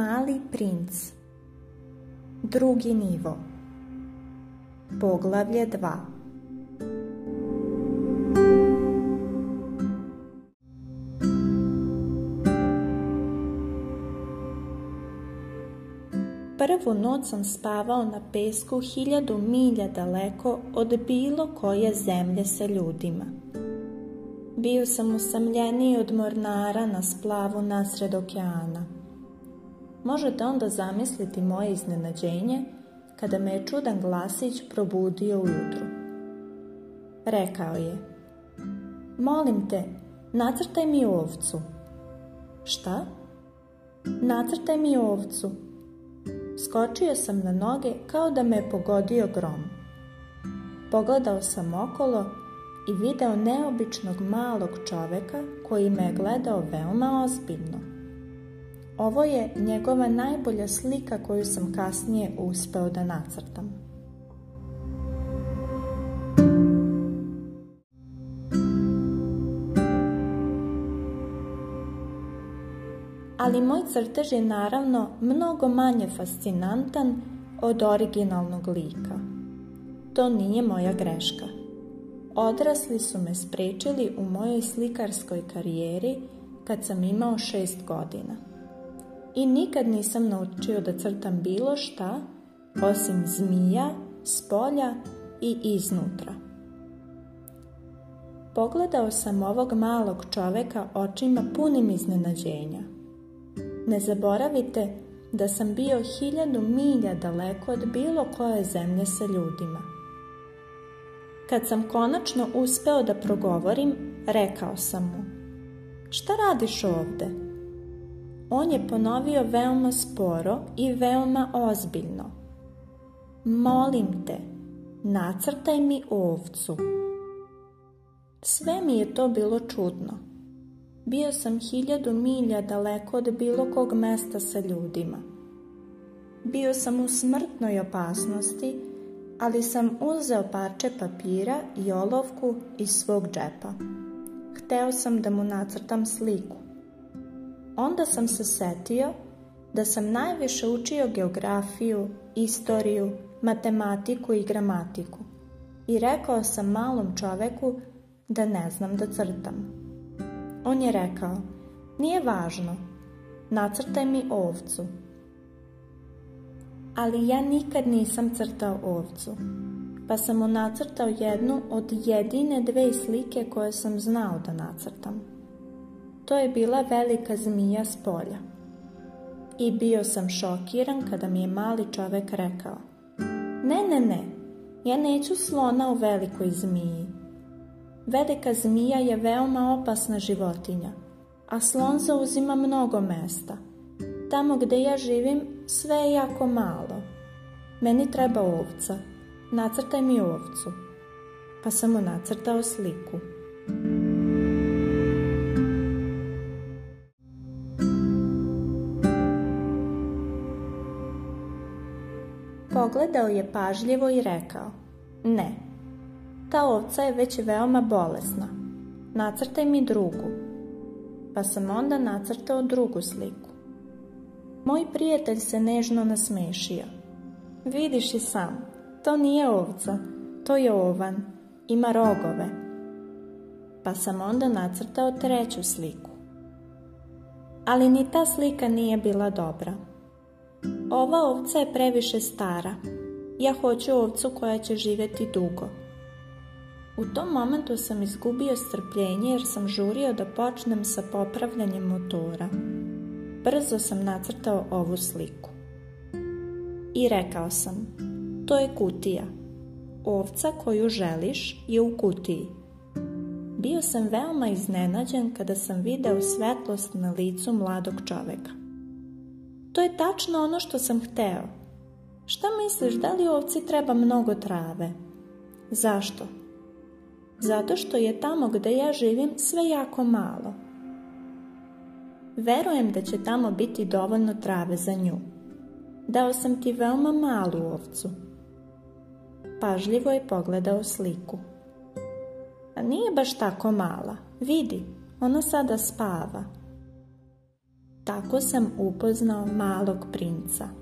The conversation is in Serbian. Mali princ Drugi nivo Poglavlje 2 Prvu noć sam spavao na pesku hiljadu milja daleko od bilo koje zemlje sa ljudima. Bio sam usamljeniji od mornara na splavu nasred okeana. Možete onda zamisliti moje iznenađenje kada me je čudan glasić probudio ujutru. Rekao je, molim te, nacrtaj mi ovcu. Šta? Nacrtaj mi ovcu. Skočio sam na noge kao da me je pogodio grom. Pogledao sam okolo i video neobičnog malog čoveka koji me je gledao veoma ozbiljno. Ovo je njegova najbolja slika koju sam kasnije uspeo da nacrtam. Ali moj crtež je naravno mnogo manje fascinantan od originalnog lika. To nije moja greška. Odrasli su me sprečili u mojoj slikarskoj karijeri kad sam imao šest godina i nikad nisam naučio da crtam bilo šta osim zmija, spolja i iznutra. Pogledao sam ovog malog čoveka očima punim iznenađenja. Ne zaboravite da sam bio hiljadu milja daleko od bilo koje zemlje sa ljudima. Kad sam konačno uspeo da progovorim, rekao sam mu Šta radiš ovdje? On je ponovio veoma sporo i veoma ozbiljno. Molim te, nacrtaj mi ovcu. Sve mi je to bilo čudno. Bio sam hiljadu milja daleko od bilo kog mesta sa ljudima. Bio sam u smrtnoj opasnosti, ali sam uzeo parče papira i olovku iz svog džepa. Hteo sam da mu nacrtam sliku. Onda sam se setio da sam najviše učio geografiju, istoriju, matematiku i gramatiku. I rekao sam malom čoveku da ne znam da crtam. On je rekao, nije važno, nacrtaj mi ovcu. Ali ja nikad nisam crtao ovcu, pa sam mu nacrtao jednu od jedine dve slike koje sam znao da nacrtam. To je bila velika zmija s polja. I bio sam šokiran kada mi je mali čovek rekao Ne, ne, ne, ja neću slona u velikoj zmiji. Velika zmija je veoma opasna životinja, a slon zauzima mnogo mesta. Tamo gde ja živim sve je jako malo. Meni treba ovca. Nacrtaj mi ovcu. Pa sam mu nacrtao sliku. Pogledao je pažljivo i rekao, ne, ta ovca je već veoma bolesna, nacrtaj mi drugu. Pa sam onda nacrtao drugu sliku. Moj prijatelj se nežno nasmešio. Vidiš i sam, to nije ovca, to je ovan, ima rogove. Pa sam onda nacrtao treću sliku. Ali ni ta slika nije bila dobra. Ova ovca je previše stara. Ja hoću ovcu koja će živjeti dugo. U tom momentu sam izgubio strpljenje jer sam žurio da počnem sa popravljanjem motora. Brzo sam nacrtao ovu sliku. I rekao sam, to je kutija. Ovca koju želiš je u kutiji. Bio sam veoma iznenađen kada sam video svetlost na licu mladog čoveka. To je tačno ono što sam hteo. Šta misliš, da li ovci treba mnogo trave? Zašto? Zato što je tamo gdje ja živim sve jako malo. Verujem da će tamo biti dovoljno trave za nju. Dao sam ti veoma malu ovcu. Pažljivo je pogledao sliku. A nije baš tako mala. Vidi, ona sada spava. Tako sam upoznao malog princa.